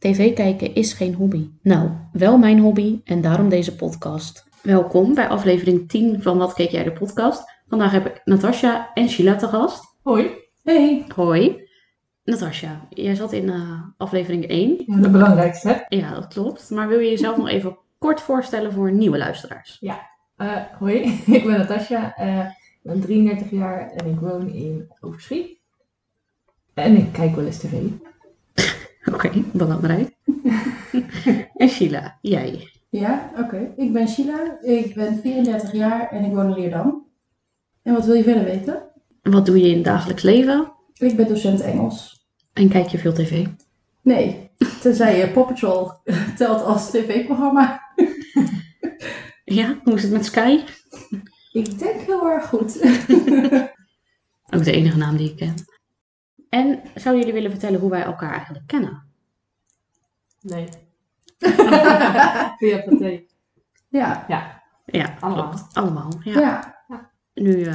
TV kijken is geen hobby. Nou, wel mijn hobby en daarom deze podcast. Welkom bij aflevering 10 van Wat keek jij de podcast. Vandaag heb ik Natasja en Sheila te gast. Hoi. Hey. Hoi. Natasja, jij zat in uh, aflevering 1. Ja, de belangrijkste, hè? Ja, dat klopt. Maar wil je jezelf nog even kort voorstellen voor nieuwe luisteraars? Ja. Uh, hoi, ik ben Natasja. Uh, ik ben 33 jaar en ik woon in Overschie. En ik kijk wel eens tv. Oké, okay, belangrijk. en Sheila, jij? Ja, oké. Okay. Ik ben Sheila, ik ben 34 jaar en ik woon in Leerdam. En wat wil je verder weten? Wat doe je in het dagelijks leven? Ik ben docent Engels. En kijk je veel tv? Nee, tenzij je Paw Patrol telt als tv-programma. ja, hoe is het met Sky? Ik denk heel erg goed. Ook de enige naam die ik ken. En zouden jullie willen vertellen hoe wij elkaar eigenlijk kennen? Nee. Via paté. Ja. Ja. Ja, Allemaal. klopt. Allemaal. Ja. Ja. Nu uh,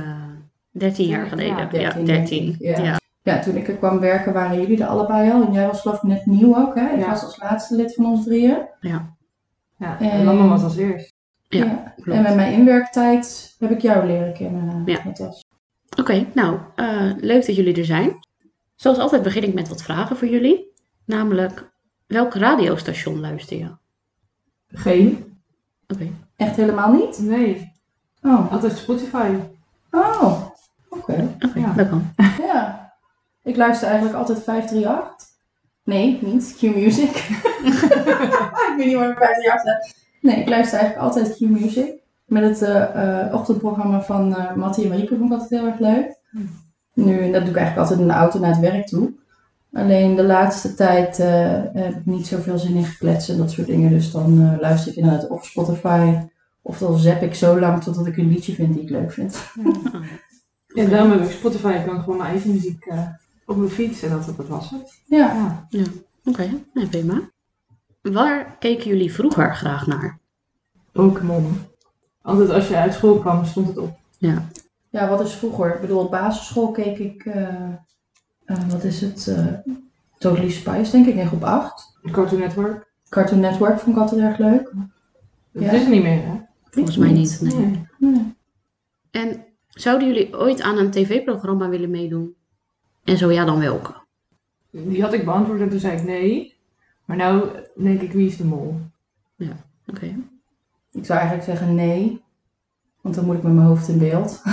13 jaar geleden. Ja, 13. Ja, 13. Ja. Ja. ja, toen ik er kwam werken waren jullie er allebei al. En jij was geloof ik net nieuw ook, hè? Je Ja. was als laatste lid van ons drieën. Ja. Ja, En- en mama was als eerst. Ja, klopt. En met mijn inwerktijd heb ik jou leren kennen, Ja. Natas. Oké, nou, eh, leuk dat jullie er zijn. Zoals altijd begin ik met wat vragen voor jullie. Namelijk, welk radiostation luister je? Geen? Oké. Echt helemaal niet? Nee. Oh, Altijd Spotify. oh. oké. Ja. dat kan. Ja. Ik luister eigenlijk altijd 538. Nee, niet Q-Music. ik weet niet waar 538 staat. Nee, ik luister eigenlijk altijd Q-Music. Met het eh, eh, ochtendprogramma van eh Mattie en Marieke vond ik altijd heel erg leuk. Nu, dat doe ik eigenlijk altijd in de auto naar het werk toe. Alleen de laatste tijd eh, heb ik niet zoveel zin in gekletsen en dat soort dingen. Dus dan eh, luister ik inderdaad of Spotify. Of dan zap ik zo lang totdat ik een liedje vind die ik leuk vind. En daarom heb ik Spotify. Ik kan gewoon mijn eigen muziek eh, op mijn fiets en dat, dat was het. Ja. Ja. Oké, nee, prima. Waar keken jullie vroeger graag naar? Pokémon. Altijd als je uit school kwam, stond het op. Ja. Ja, wat is vroeger? Ik bedoel, op basisschool keek ik, eh, wat is het? eh Totally Spice, denk ik, in groep 8. Cartoon Network. Cartoon Network vond ik altijd erg leuk. Dat Ja. is niet meer, hè? Volgens mij niet. Nee. Nee. Nee. En zouden jullie ooit aan een tv-programma willen meedoen? En zo ja, dan welke? Die had ik beantwoord en toen zei ik nee. Maar nou denk ik, wie is de mol? Oké. Ik zou eigenlijk zeggen nee, want dan moet ik met mijn hoofd in beeld.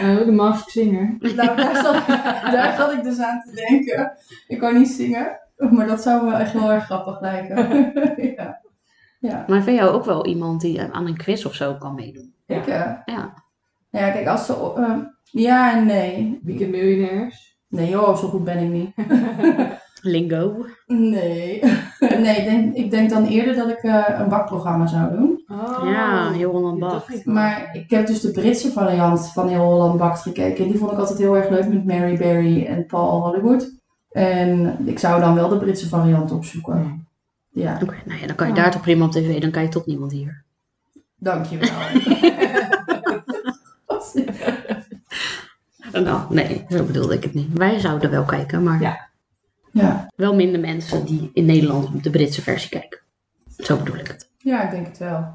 Eh, de Masked Singer. nou, daar zat, daar zat ik dus aan te denken. Ik kan niet zingen, maar dat zou me echt heel erg grappig lijken. ja. ja. Maar vind jou ook wel iemand die aan een quiz of zo kan meedoen? Ik, eh, Ja. ja, kijk, als ze... eh, ja en nee. Weekend Miljonairs. Nee joh, zo goed ben ik niet. Lingo. Nee. nee, ik denk, ik denk dan eerder dat ik eh, een bakprogramma zou doen. Oh. Ja, heel Holland Bakt. Maar ik heb dus de Britse variant van Heel Holland Bakt gekeken. En die vond ik altijd heel erg leuk met Mary Berry en Paul Hollywood. En ik zou dan wel de Britse variant opzoeken. Ja, Oké, nou ja, dan kan je Ja. daar toch prima op tv, dan kijkt toch niemand hier. dankjewel. Nou, nee, zo bedoelde ik het niet. Wij zouden wel kijken, maar Ja. ja. wel minder mensen die in Nederland de Britse versie kijken. Zo bedoel ik het. ja, ik denk het wel.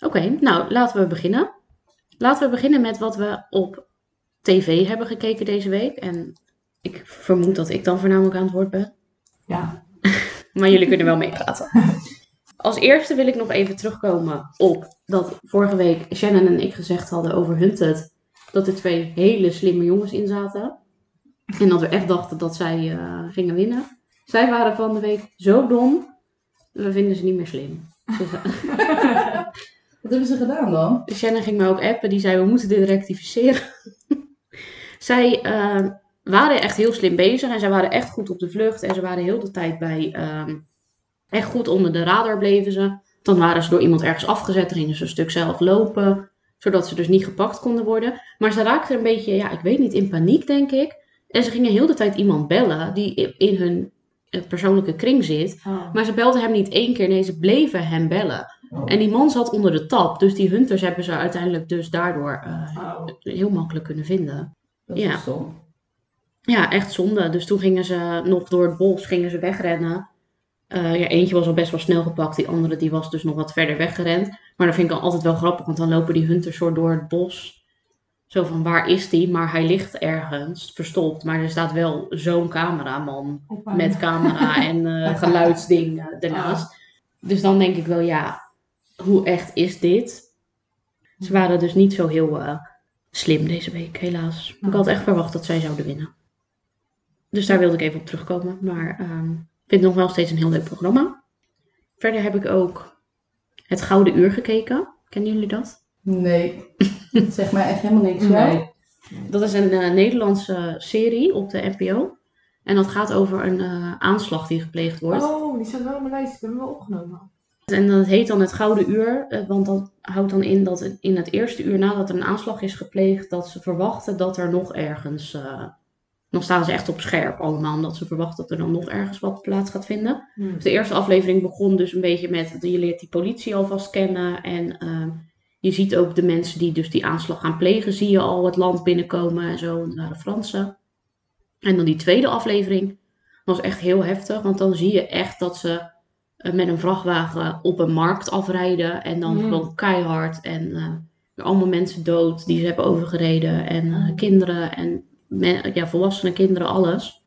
Oké, nou laten we beginnen. Laten we beginnen met wat we op tv hebben gekeken deze week. En ik vermoed dat ik dan voornamelijk aan het woord ben. Ja. Maar jullie kunnen wel meepraten. Als eerste wil ik nog even terugkomen op dat vorige week Shannon en ik gezegd hadden over Hunted. Dat er twee hele slimme jongens in zaten. En dat we echt dachten dat zij eh, gingen winnen. Zij waren van de week zo dom. We vinden ze niet meer slim. Dus, Wat hebben ze gedaan dan? Shannon ging me ook appen. Die zei, we moeten dit rectificeren. zij eh, waren echt heel slim bezig. En zij waren echt goed op de vlucht. En ze waren heel de tijd bij... ehm, echt goed onder de radar bleven ze. Dan waren ze door iemand ergens afgezet, dan gingen ze een stuk zelf lopen, zodat ze dus niet gepakt konden worden. Maar ze raakten een beetje, ja, ik weet niet, in paniek, denk ik. En ze gingen heel de tijd iemand bellen die in hun eh, persoonlijke kring zit. Oh. Maar ze belden hem niet één keer, nee, ze bleven hem bellen. En die man zat onder de tap, dus die hunters hebben ze uiteindelijk dus daardoor eh, heel makkelijk kunnen vinden. Dat Ja. Ja, echt zonde. Dus toen gingen ze nog door het bos, gingen ze wegrennen. Eh, ja, eentje was al best wel snel gepakt, die andere die was dus nog wat verder weggerend. Maar dat vind ik dan altijd wel grappig, want dan lopen die hunters zo door het bos. Zo van, waar is die? Maar hij ligt ergens, verstopt. Maar er staat wel zo'n cameraman met camera en eh, geluidsding eh, ernaast. Dus dan denk ik wel, ja, hoe echt is dit? Ze waren dus niet zo heel eh, slim deze week, helaas. Ik had echt verwacht dat zij zouden winnen. Dus daar wilde ik even op terugkomen. Maar ehm, ik vind het nog wel steeds een heel leuk programma. Verder heb ik ook Het Gouden Uur gekeken. Kennen jullie dat? Nee, dat zegt mij echt helemaal niks. Nee. Dat is een eh, Nederlandse serie op de NPO. En dat gaat over een eh, aanslag die gepleegd wordt. Oh, die staat wel op mijn lijst. Ik heb hem wel opgenomen. En dat heet dan het Gouden Uur, eh, want dat houdt dan in dat in het eerste uur nadat er een aanslag is gepleegd, dat ze verwachten dat er nog ergens, eh, dan staan ze echt op scherp allemaal, omdat ze verwachten dat er dan nog ergens wat plaats gaat vinden. Hmm. Dus de eerste aflevering begon dus een beetje met, je leert die politie alvast kennen en eh, je ziet ook de mensen die dus die aanslag gaan plegen, zie je al het land binnenkomen en zo, dat waren Fransen. En dan die tweede aflevering was echt heel heftig, want dan zie je echt dat ze eh, met een vrachtwagen op een markt afrijden. En dan Mm. gewoon keihard. En eh, allemaal mensen dood die ze hebben overgereden. En eh, Mm. kinderen en men- ja, volwassenen, kinderen, alles.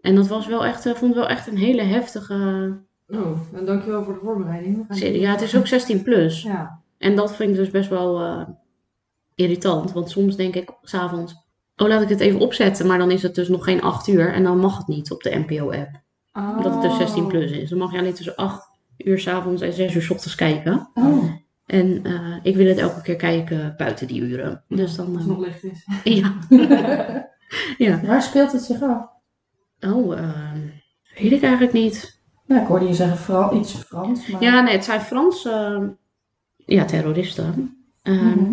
En dat was wel echt, ik vond wel echt een hele heftige Oh, dan dankjewel voor de voorbereiding. Serie. Ja, het is ook 16 plus. Ja. En dat vind ik dus best wel eh, irritant. Want soms denk ik s'avonds, oh laat ik het even opzetten. Maar dan is het dus nog geen 8 uur. En dan mag het niet op de NPO-app. Omdat het dus 16 plus is. Dan mag je alleen tussen 8 uur s'avonds en 6 uur s ochtends kijken. Oh. En eh, ik wil het elke keer kijken buiten die uren. Dus dan. Als het eh, nog licht is. ja. ja. Waar speelt het zich af? Oh, ehm, weet ik eigenlijk niet. Nou, ik hoorde je zeggen Fran iets Frans. Maar... Ja, nee, het zijn Franse ehm, ja, terroristen. Ehm, Mhm.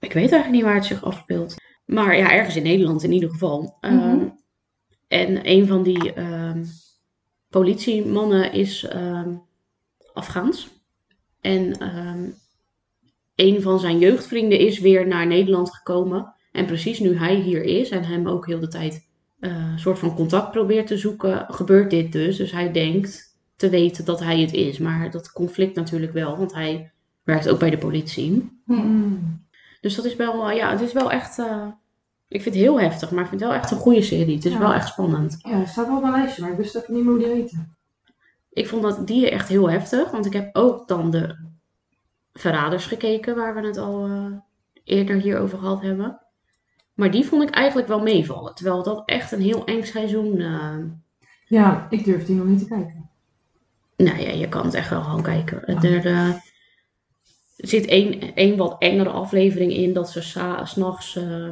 Ik weet eigenlijk niet waar het zich afspeelt. Maar ja, ergens in Nederland in ieder geval. Mhm. En een van die ehm, politiemannen is ehm, Afghaans. En ehm, een van zijn jeugdvrienden is weer naar Nederland gekomen. En precies nu hij hier is en hem ook heel de tijd eh, een soort van contact probeert te zoeken, gebeurt dit dus. Dus hij denkt te weten dat hij het is. Maar dat conflict natuurlijk wel, want hij werkt ook bij de politie. Dus dat is wel, eh, ja, het is wel echt. eh, ik vind het heel heftig, maar ik vind het wel echt een goede serie. Het is Ja. wel echt spannend. Ja, hij staat wel op mijn lijstje, maar ik wist even niet meer hoe die heette. Ik vond dat die echt heel heftig, want ik heb ook dan de Verraders gekeken, waar we het al eh, eerder hier over gehad hebben. Maar die vond ik eigenlijk wel meevallen, terwijl dat echt een heel eng seizoen. eh, Ja, ik durf die nog niet te kijken. nou ja, je kan het echt wel gewoon kijken. Er eh, zit één, één wat engere aflevering in dat ze s'nachts eh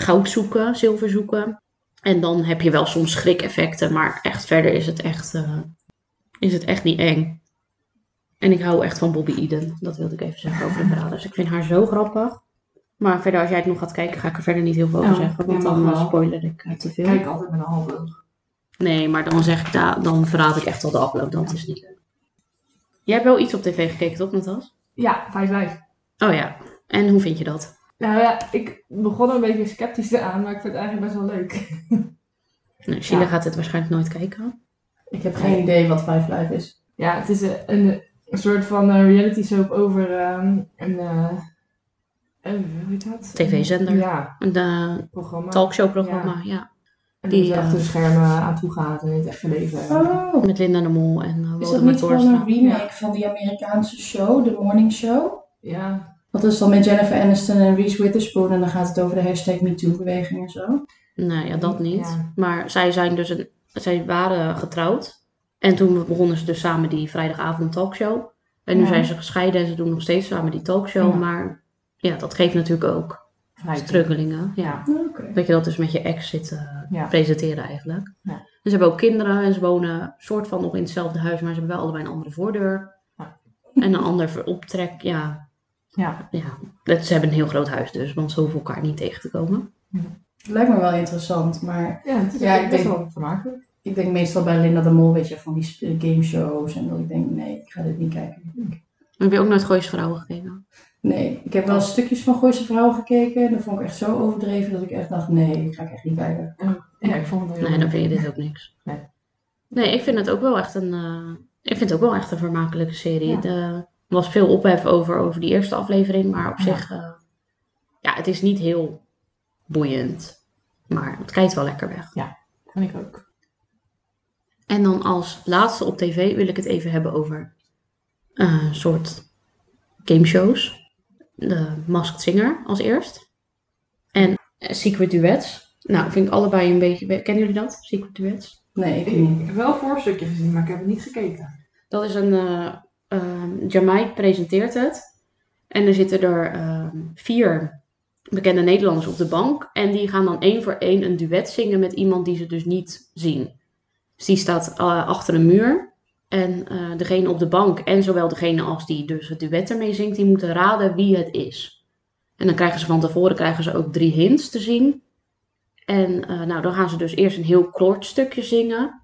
goud zoeken, zilver zoeken. En dan heb je wel soms schrik-effecten, maar echt verder is het echt, eh, is het echt niet eng. En ik hou echt van Bobby Eden. Dat wilde ik even zeggen over de verraders. Ik vind haar zo grappig. Maar verder, als jij het nog gaat kijken, ga ik er verder niet heel veel over Oh, zeggen. Want dan eh, spoiler ik eh, te Ik veel. kijk altijd met een halve oog. Nee, maar dan zeg ik, da- dan verraad ik echt al de afloop. Dat is niet leuk. Jij hebt wel iets op tv gekeken, toch, Natas? Ja, 5-5. Oh ja. En hoe vind je dat? Nou ja, ik begon er een beetje sceptisch aan, maar ik vind het eigenlijk best wel leuk. Nou, Sheila Ja. gaat het waarschijnlijk nooit kijken. Ik heb geen idee wat Five Live is. Ja, het is een, een, een soort van eh, reality soap over ehm, een, eh, eh, hoe heet dat? TV-zender. Ja, Een programma. talkshowprogramma, ja. En die, achter de schermen aan toe gaat en in het echte leven. Oh. Met Linda de Mol en uh, Is dat niet gewoon een remake van die Amerikaanse show, The Morning Show? Ja, Dat is dan met Jennifer Aniston en Reese Witherspoon en dan gaat het over de hashtag MeToo-beweging en zo. Nee, ja, dat niet. Ja. Maar zij zijn dus een, zij waren getrouwd. En toen begonnen ze dus samen die vrijdagavond talkshow. En nu Ja. zijn ze gescheiden en ze doen nog steeds samen die talkshow. Ja. Maar ja, dat geeft natuurlijk ook vrij. struggelingen. Ja. Oké. Dat je dat dus met je ex zit te Ja. presenteren eigenlijk. Ja. ze hebben ook kinderen en ze wonen soort van nog in hetzelfde huis, maar ze hebben wel allebei een andere voordeur. Ja. En een ander optrek, ja. Ja. ja. Dat- Ze hebben een heel groot huis dus, want ze hoeven elkaar niet tegen te komen. Lijkt me wel interessant, maar Ja, het is Ja, ja, ik best denk- wel vermakelijk. ik denk meestal bij Linda de Mol, weet je, van die sp- gameshows. En dat ik denk, nee, ik ga dit niet kijken. Heb je ook nooit Gooise Vrouwen gekeken? Nee, ik heb wel stukjes van Gooise Vrouwen gekeken. En dat vond ik echt zo overdreven dat ik echt dacht, nee, dat ga ik echt niet kijken. Ja, ik vond het heel Nee, dan vind je dit ook niks. Nee. Nee, ik vind het ook wel echt een, eh, ik vind het ook wel echt een vermakelijke serie. Ja. Er was veel ophef over, over die eerste aflevering, maar op Ja. zich, eh, ja, het is niet heel boeiend. Maar het kijkt wel lekker weg. Vind ik ook. En dan als laatste op tv wil ik het even hebben over eh, een soort gameshows. De Masked Singer als eerst. En eh, Secret Duets. Nou, vind ik allebei een beetje... Kennen jullie dat? Secret Duets? Nee, ik Ik, heb wel een voorstukje gezien, maar ik heb het niet gekeken. Dat is een... eh eh, Jamai presenteert het. En er zitten er ehm, vier bekende Nederlanders op de bank. En die gaan dan één voor één een duet zingen met iemand die ze dus niet zien. Dus die staat eh, achter een muur. En eh, degene op de bank en zowel degene als die dus het duet ermee zingt, die moeten raden wie het is. En dan krijgen ze van tevoren krijgen ze ook drie hints te zien. En eh, nou, dan gaan ze dus eerst een heel kort stukje zingen.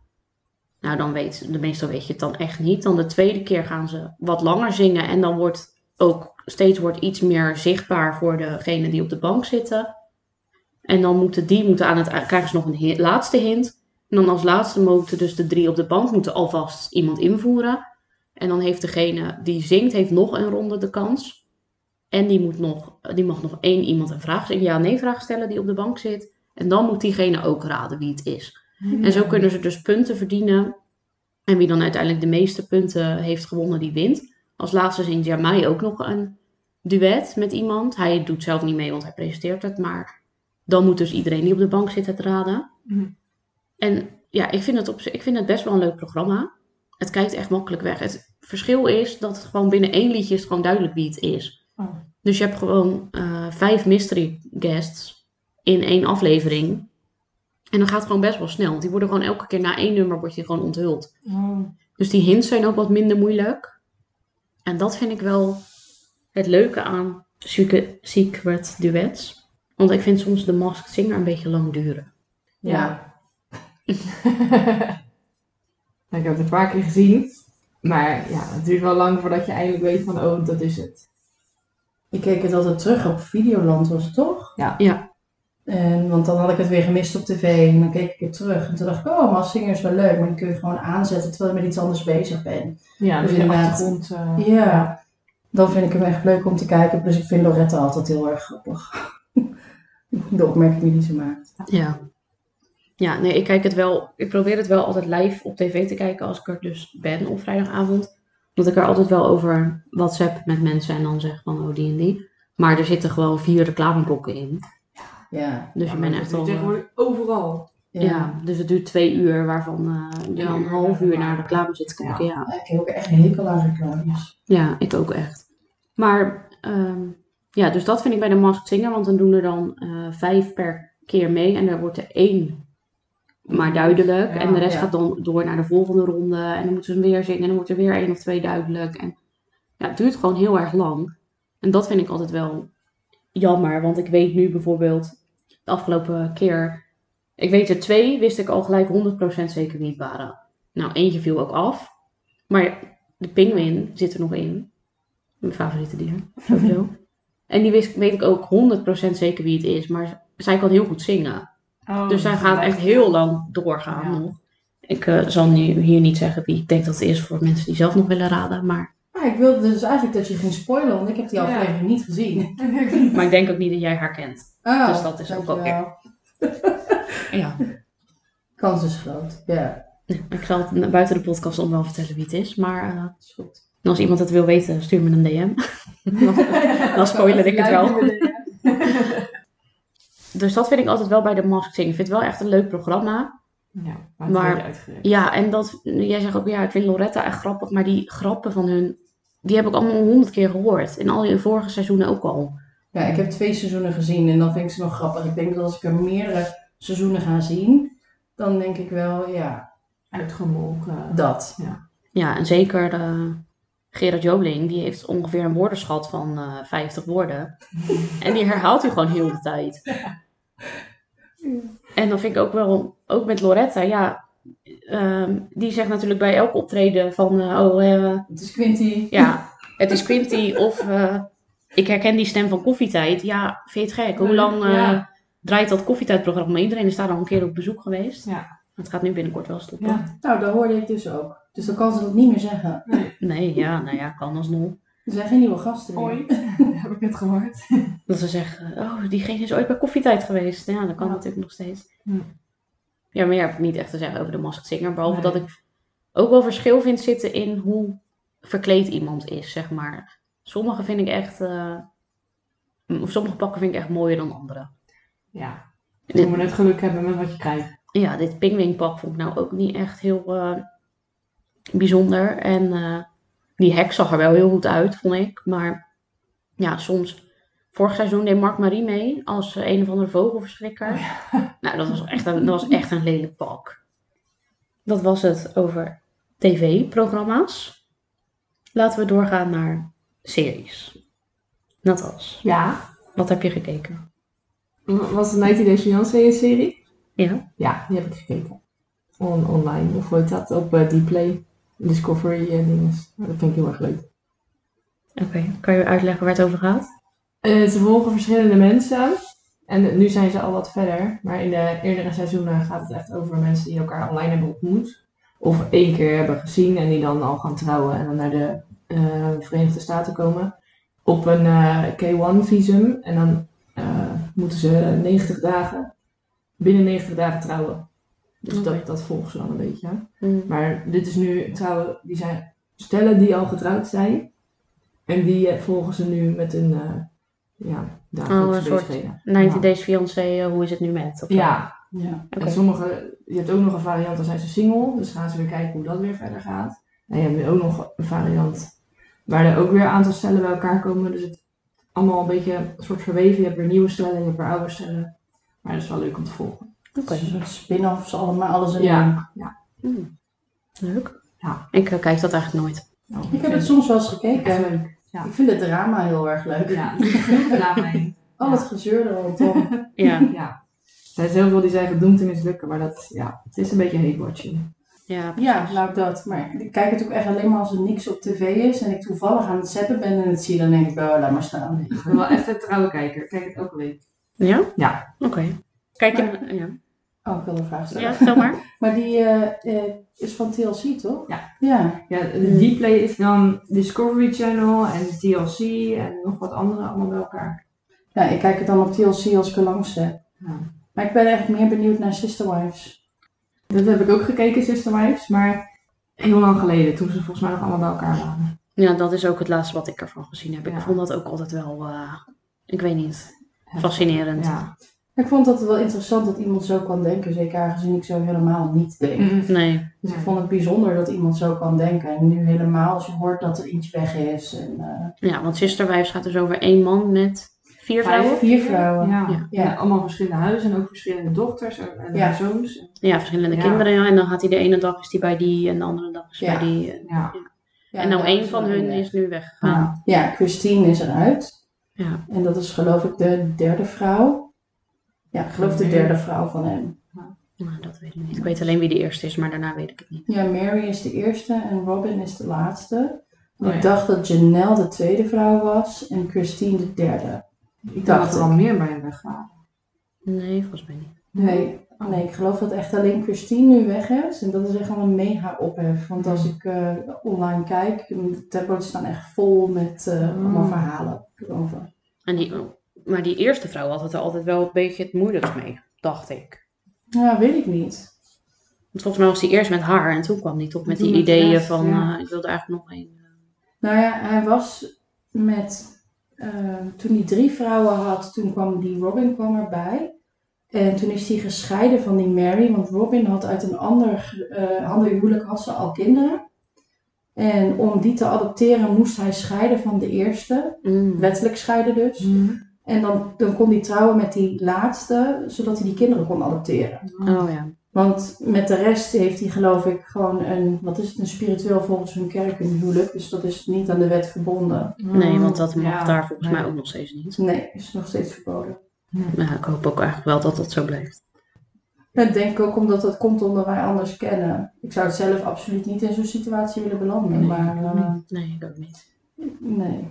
Nou, dan weet, de meestal weet je het dan echt niet. Dan de tweede keer gaan ze wat langer zingen. En dan wordt ook steeds wordt iets meer zichtbaar voor degene die op de bank zitten. En dan moeten die moeten aan het krijgen ze nog een laatste hint. En dan als laatste moeten dus de drie op de bank moeten alvast iemand invoeren. En dan heeft degene die zingt heeft nog een ronde de kans. En die, moet nog, die mag nog één iemand een vraag, een ja-nee vraag stellen die op de bank zit. En dan moet diegene ook raden wie het is. En zo kunnen ze dus punten verdienen. En wie dan uiteindelijk de meeste punten heeft gewonnen, die wint. Als laatste zingt Jamai ook nog een duet met iemand. Hij doet zelf niet mee, want hij presenteert het. Maar dan moet dus iedereen die op de bank zit het raden. Mhm. En ja, ik vind, het op, ik vind het best wel een leuk programma. Het kijkt echt makkelijk weg. Het verschil is dat het gewoon binnen één liedje is gewoon duidelijk wie het is. Oh. Dus je hebt gewoon eh, vijf mystery guests in één aflevering. En dan gaat het gewoon best wel snel. Want die worden gewoon elke keer na één nummer wordt je gewoon onthuld. Oh. Dus die hints zijn ook wat minder moeilijk. En dat vind ik wel het leuke aan secret, duets. Want ik vind soms de Masked Singer een beetje lang duren. Ja. Nou, ik heb het een paar keer gezien. Maar ja, het duurt wel lang voordat je eindelijk weet van, oh, dat is het. Ik keek het altijd terug op Videoland, was het toch? Ja. Ja. En, want dan had ik het weer gemist op tv en dan keek ik het terug. En toen dacht ik, oh, maar Singer is wel leuk, maar die kun je gewoon aanzetten terwijl je met iets anders bezig bent. Ja, Dus in de inderdaad. achtergrond. eh, Ja, dan vind ik hem echt leuk om te kijken. Dus ik vind Loretta altijd heel erg grappig. De opmerkingen die ze maakt. Ja. Ja, nee, ik kijk het wel. Ik probeer het wel altijd live op tv te kijken als ik er dus ben op vrijdagavond. Dat ik er altijd wel over WhatsApp met mensen en dan zeg van oh die en die. Maar er zitten gewoon vier reclameblokken in. Ja. Dus Ja, je bent echt al. eh, tegenwoordig overal. ja. dus het duurt twee uur waarvan eh, je Een dan een uur half uur naar de reclame zit te kijken. Ja. Ja, Ik heb ook echt een hekel aan reclames. Ja, ik ook echt. Maar ehm, ja, dus dat vind ik bij de Masked Singer, want dan doen er dan eh, vijf per keer mee en er wordt er één maar duidelijk. Ja, en de rest ja. gaat dan door naar de volgende ronde en dan moeten ze weer zingen en dan wordt er weer één of twee duidelijk. En ja, het duurt gewoon heel erg lang. En dat vind ik altijd wel jammer, want ik weet nu bijvoorbeeld de afgelopen keer, ik weet er twee, wist ik al gelijk 100% zeker wie het waren. Nou, eentje viel ook af. Maar de pinguïn zit er nog in. Mijn favoriete dier, sowieso. en die wist, weet ik ook 100% zeker wie het is. Maar zij kan heel goed zingen. Oh, dus zij gaat echt heel lang doorgaan Ja. nog. Ik eh, zal nu hier niet zeggen wie ik denk dat het is voor mensen die zelf nog willen raden. Maar ik wilde dus eigenlijk dat je ging spoilen, want ik heb die Ja. aflevering niet gezien. maar ik denk ook niet dat jij haar kent. Oh, Dus dat is ook wel dankjewel. Ja. Kans is groot, ja. Ik zal het buiten de podcast om wel vertellen wie het is. Maar eh, Is goed. als iemand het wil weten, stuur me een DM. Dan spoiler ik het wel. Dus dat vind ik altijd wel bij de Masked Singer. Ik vind het wel echt een leuk programma. Ja, maar, Maar-. Ja, en dat, jij zegt ook, ja, ik vind Loretta echt grappig, maar die grappen van hun, die heb ik allemaal honderd keer gehoord. In al die vorige seizoenen ook al. Ja, ik heb twee seizoenen gezien en dan vind ik ze nog grappig. Ik denk dat als ik er meerdere seizoenen ga zien, dan denk ik wel, ja, Uitgemolken. dat. Ja, en zeker eh, Gerard Joling, die heeft ongeveer een woordenschat van eh 50 woorden. En die herhaalt hij gewoon heel de tijd. En dan vind ik ook wel, ook met Loretta, ja, ehm, die zegt natuurlijk bij elk optreden van, eh, oh, eh, Het is Quinty. ja, het is Quinty of eh, ik herken die stem van koffietijd. Ja, vind je het gek? Hoe lang eh, Ja. draait dat koffietijdprogramma? Iedereen is daar al een keer op bezoek geweest. Ja. Het gaat nu binnenkort wel stoppen. Ja. Nou, dat hoorde ik dus ook. Dus dan kan ze dat niet meer zeggen. Nee, ja, nou ja, kan alsnog. Er zijn geen nieuwe gasten. Ooit. Heb ik het gehoord. Dat ze zeggen, oh, diegene is ooit bij koffietijd geweest. Ja, dat kan Ja. natuurlijk nog steeds. Hm. Ja, meer heb ik niet echt te zeggen over de Masked Singer. Behalve Nee. dat ik ook wel verschil vind zitten in hoe verkleed iemand is, zeg maar. Sommige vind ik echt... of sommige pakken vind ik echt mooier dan andere. Ja. Je moet het geluk hebben met wat je krijgt. Ja, dit pingwingpak vond ik nou ook niet echt heel eh, bijzonder. En eh, die hek zag er wel heel goed uit, vond ik. Maar ja, soms... Vorig seizoen deed Mark Marie mee als eh, een of andere vogelverschrikker. Nou, dat was, echt een, dat was echt een lelijk pak. Dat was het over tv-programma's. Laten we doorgaan naar series. Natas, Ja. wat heb je gekeken? Was het 90 Days Beyoncé een serie? Ja? Ja, die heb ik gekeken. On, online. Of hoe heet dat? Op uh, Dplay. Discovery en dingen. Dat vind ik heel erg leuk. Oké, kan je uitleggen waar het over gaat? Eh, ze volgen verschillende mensen. En nu zijn ze al wat verder. Maar in de eerdere seizoenen gaat het echt over mensen die elkaar online hebben ontmoet. Of één keer hebben gezien en die dan al gaan trouwen en dan naar de eh, Verenigde Staten komen. Op een eh, K1-visum. En dan moeten ze 90 dagen, binnen 90 dagen trouwen. Dus dat, dat volgen ze dan een beetje. Hmm. Maar dit is nu trouwen, die zijn stellen die al getrouwd zijn. En die volgen ze nu met een ja, Oh, dagelijkse een soort bezigheden. 90 Ja. Days Fiancé, eh, hoe is het nu met? Ja, Ja. En sommige, je hebt ook nog een variant, dan zijn ze single. Dus gaan ze weer kijken hoe dat weer verder gaat. En je hebt nu ook nog een variant waar er ook weer een aantal stellen bij elkaar komen. Dus het allemaal een beetje een soort verweven. Je hebt weer nieuwe stellen, je hebt weer oude stellen. Maar dat is wel leuk om te volgen. Oké. Een soort spin-offs, allemaal alles in Ja. één. Hmm. Leuk. Ja. Ik eh, kijk dat eigenlijk nooit. Nou, Ik heb het soms wel eens gekeken. Ja. Ik vind het drama heel erg leuk. Ja, er zit genoeg drama in. Al het gezeur er rondom. Ja, Ja. Er zijn zoveel die zijn gedoemd te mislukken, maar dat, ja, het is een beetje hate-watching. ja, Ja, precies. nou dat. Maar ik kijk het ook echt alleen maar als er niks op tv is en ik toevallig aan het zetten ben en het zie, dan denk ik, oh, laat maar staan. Ik ben wel echt een trouwe kijker. Ik kijk het elke week. Ja? Ja. Oké. Kijk je... Ja. Oh, ik wil een vraag stellen. ja, stel maar. Maar die eh, eh, is van TLC, toch? Ja. Ja. Ja, de Dplay is dan Discovery Channel en TLC en nog wat andere allemaal bij elkaar. Ja, ik kijk het dan op TLC als ik er langs. Ja. Maar ik ben eigenlijk meer benieuwd naar Sister Wives. Dat heb ik ook gekeken, Sister Wives, maar heel lang geleden, toen ze volgens mij nog allemaal bij elkaar waren. Ja, dat is ook het laatste wat ik ervan gezien heb. Ik Ja. vond dat ook altijd wel, eh, ik weet niet, fascinerend. Ja. Ik vond dat wel interessant dat iemand zo kan denken, zeker aangezien ik zo helemaal niet denk. Nee. Dus ik vond het bijzonder dat iemand zo kan denken. En nu helemaal als je hoort dat er iets weg is. En, eh, Ja, want Sister Wives gaat dus over één man met vier vrouwen. Vier vrouwen. Ja. Ja. Ja. En allemaal verschillende huizen en ook verschillende dochters en, en Ja. zoons. Ja, verschillende Ja. kinderen. Ja. En dan gaat hij de ene dag is hij bij die en de andere dag is Ja. bij die. Ja. Ja, en nou één van hun weg. is nu weggegaan. Ja. ja, Christine is eruit. Ja. En dat is geloof ik de derde vrouw. Ja, ik geloof de derde vrouw van hem. Nou, dat weet ik niet. Ik weet alleen wie de eerste is, maar daarna weet ik het niet. Ja, Mary is de eerste en Robin is de laatste. Oh, ik dacht dat Janelle de tweede vrouw was en Christine de derde. Ik Dacht dat er al meer bij hem weg waren. Nee, volgens mij niet. Nee, Oh. nee, ik geloof dat echt alleen Christine nu weg is. En dat is echt wel een mega ophef. Want als ik eh, online kijk, de tabloids staan echt vol met eh, Mm. allemaal verhalen erover. En die, maar die eerste vrouw had het er altijd wel een beetje het moeilijkst mee, dacht ik. Ja, weet ik niet. Want volgens mij was hij eerst met haar en toen kwam hij toch met Toen die met ideeën rest, van, ja. eh, ik wilde eigenlijk nog één. Nou ja, hij was met. eh, toen hij drie vrouwen had, toen kwam die Robin kwam erbij. En toen is hij gescheiden van die Mary, want Robin had uit een ander, eh ander huwelijk had ze al kinderen. En om die te adopteren moest hij scheiden van de eerste, Mm. wettelijk scheiden dus. Mhm. En dan, dan kon hij trouwen met die laatste, zodat hij die kinderen kon adopteren. Oh ja. Want met de rest heeft hij geloof ik gewoon een, wat is het, een spiritueel volgens hun kerk een huwelijk. Dus dat is niet aan de wet verbonden. Nee, want dat mag Ja, daar volgens nee. mij ook nog steeds niet. Nee, is nog steeds verboden. Ja, ik hoop ook eigenlijk wel dat dat zo blijft. Dat denk ik ook omdat dat komt omdat wij anders kennen. Ik zou het zelf absoluut niet in zo'n situatie willen belanden. Nee, maar ik ook eh, Nee, ik ook niet. nee.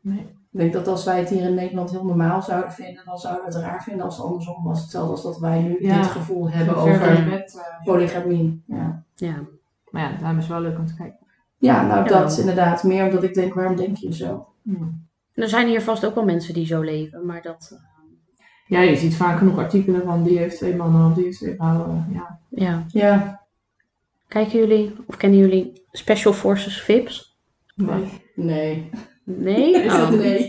Nee. Ik denk dat als wij het hier in Nederland heel normaal zouden vinden, dan zouden we het raar vinden als het andersom was. Hetzelfde als dat wij nu Ja. dit gevoel hebben over bed, eh, polygamie. Ja. Ja. Maar ja, daarom is het wel leuk om te kijken. ja, nou Ja. dat inderdaad. Meer omdat ik denk, waarom denk je zo? Er zijn hier vast ook wel mensen die zo leven, maar dat... eh, Ja, je ziet vaak genoeg artikelen van die heeft twee mannen of die heeft twee vrouwen. Ja. ja. Ja, Kijken jullie, of kennen jullie Special Forces VIPs? Nee. nee. Nee? Is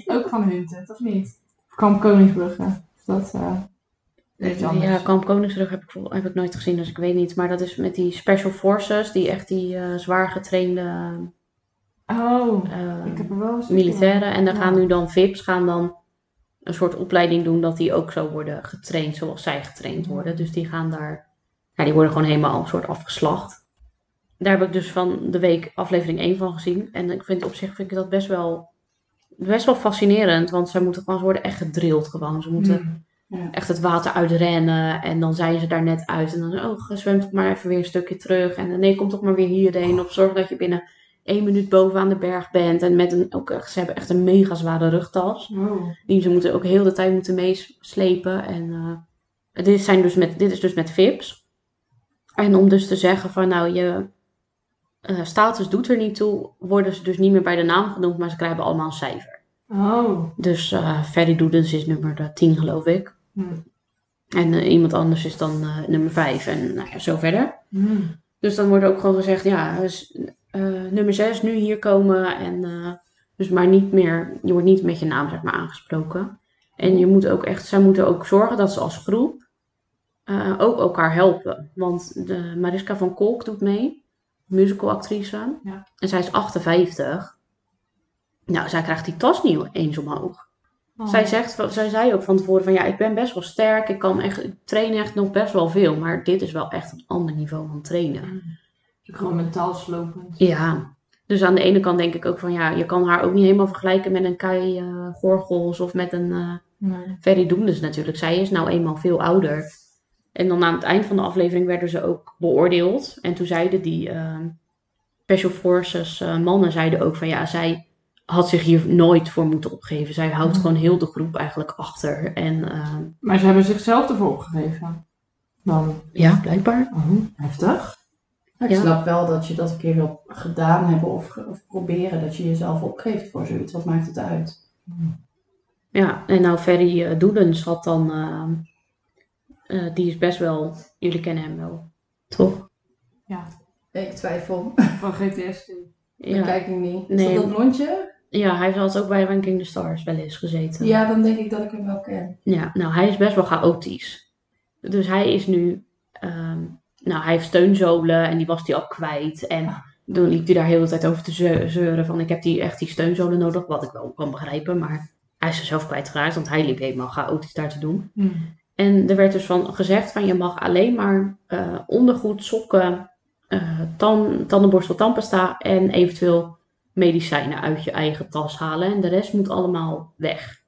Oh. ook van Hunted, of niet? Kamp Koningsbrugge. Dat, iets anders. Ja, Kamp Koningsbrug heb ik, heb ik nooit gezien, dus ik weet niet. Maar dat is met die Special Forces, die echt die eh, zwaar getrainde Oh, eh, ik heb er wel eens militairen. En dan Ja. gaan nu dan VIPs gaan dan een soort opleiding doen dat die ook zo worden getraind zoals zij getraind worden. Dus die gaan daar, ja, die worden gewoon helemaal een soort afgeslacht. Daar heb ik dus van de week aflevering 1 van gezien. En ik vind op zich vind ik dat best wel, best wel fascinerend, want zij moeten gewoon, ze worden echt gedrild gewoon. Ze moeten Hmm. echt het water uitrennen en dan zijn ze daar net uit. En dan, oh, zwem toch maar even weer een stukje terug. En nee, kom toch maar weer hierheen. Of zorg dat je binnen één minuut bovenaan de berg bent. En met een, ook, ze hebben echt een mega zware rugtas. Oh. Die ze moeten ook heel de tijd moeten meeslepen. En eh, dit, zijn dus met, dit is dus met VIPs. En om dus te zeggen van nou, je eh, status doet er niet toe, worden ze dus niet meer bij de naam genoemd, maar ze krijgen allemaal een cijfer. Oh. Dus eh Ferry Doedens is nummer eh, 10 geloof ik. Hmm. En eh, iemand anders is dan eh, nummer 5 en nou ja, zo verder. Hmm. Dus dan wordt ook gewoon gezegd, ja, dus, eh, nummer 6 nu hier komen. En, eh, dus maar niet meer, je wordt niet met je naam zeg maar aangesproken. En je moet ook echt, zij moeten ook zorgen dat ze als groep eh, ook elkaar helpen. Want de Mariska van Kolk doet mee, musicalactrice. Ja. En zij is 58. Nou, zij krijgt die tas niet eens omhoog. Oh. Zij, zegt, zij zei ook van tevoren van ja, ik ben best wel sterk. Ik kan echt, ik train echt nog best wel veel. Maar dit is wel echt een ander niveau van trainen. Gewoon mentaal slopend. Ja, dus aan de ene kant denk ik ook van ja, je kan haar ook niet helemaal vergelijken met een Kai eh, Gorgels of met een eh Nee. Ferry Doendes natuurlijk. Zij is nou eenmaal veel ouder. En dan aan het eind van de aflevering werden ze ook beoordeeld. En toen zeiden die eh, Special Forces eh, mannen zeiden ook van ja, zij had zich hier nooit voor moeten opgeven. Zij houdt Mhm. gewoon heel de groep eigenlijk achter. En eh, Maar ze hebben zichzelf ervoor opgegeven. Dan. ja, blijkbaar. Oh, heftig. Ik Ja. snap wel dat je dat een keer wil gedaan hebben of, of proberen. Dat je jezelf opgeeft voor zoiets. Wat maakt het uit? Ja, en nou Ferry Doedens had dan, eh, die is best wel, jullie kennen hem wel, toch? Ik twijfel. Van GTS. Dat Ja, kijk ik niet. Is Nee. dat dat blondje? ja hij had ook bij Ranking the Stars wel eens gezeten. Ja, dan denk ik dat ik hem wel ken. Ja, nou hij is best wel chaotisch. Dus hij is nu, ehm, nou hij heeft steunzolen en die was hij al kwijt. En toen liep hij daar heel de tijd over te zeu- zeuren van ik heb die, echt die steunzolen nodig, wat ik wel kan begrijpen. Maar hij is er zelf kwijtgeraakt, want hij liep helemaal chaotisch daar te doen. Hmm. En er werd dus van gezegd van je mag alleen maar eh, ondergoed, sokken, tan- tandenborstel, tandpasta en eventueel medicijnen uit je eigen tas halen. En de rest moet allemaal weg.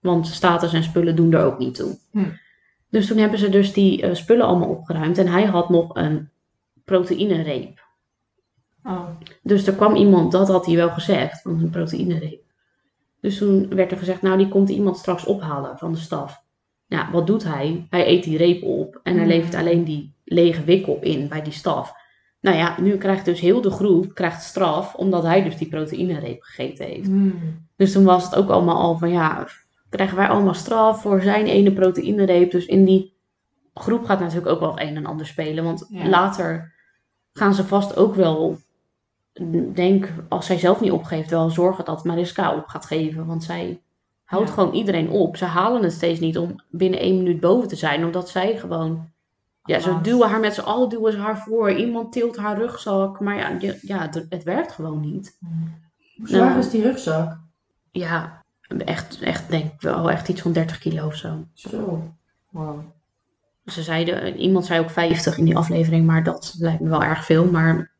Want status en spullen doen er ook niet toe. Hm. Dus toen hebben ze dus die eh, spullen allemaal opgeruimd. En hij had nog een proteïnereep. Oh. Dus er kwam iemand, dat had hij wel gezegd, van een proteïnereep. Dus toen werd er gezegd, nou die komt iemand straks ophalen van de staf. Nou, wat doet hij? Hij eet die reep op en hij Hmm. levert alleen die lege wikkel in bij die staf. Nou ja, nu krijgt dus heel de groep krijgt straf, omdat hij dus die proteïnereep gegeten heeft. Hmm. Dus toen was het ook allemaal al van, ja, krijgen wij allemaal straf voor zijn ene proteïnereep. Dus in die groep gaat natuurlijk ook wel het een en ander spelen. Want Ja. later gaan ze vast ook wel, denk, als zij zelf niet opgeeft, wel zorgen dat Mariska op gaat geven. Want zij houdt Ja. gewoon iedereen op. Ze halen het steeds niet om binnen één minuut boven te zijn, omdat zij gewoon... Ja, ze duwen haar met z'n allen duwen ze haar voor. Iemand tilt haar rugzak. Maar ja, je- ja het, het werkt gewoon niet. Hoe zwaar Nou. is die rugzak? Ja, echt, echt denk ik wel echt iets van 30 kilo of zo. Zo. Wow. ze zeiden, iemand zei ook 50 in die aflevering, maar dat lijkt me wel erg veel. Maar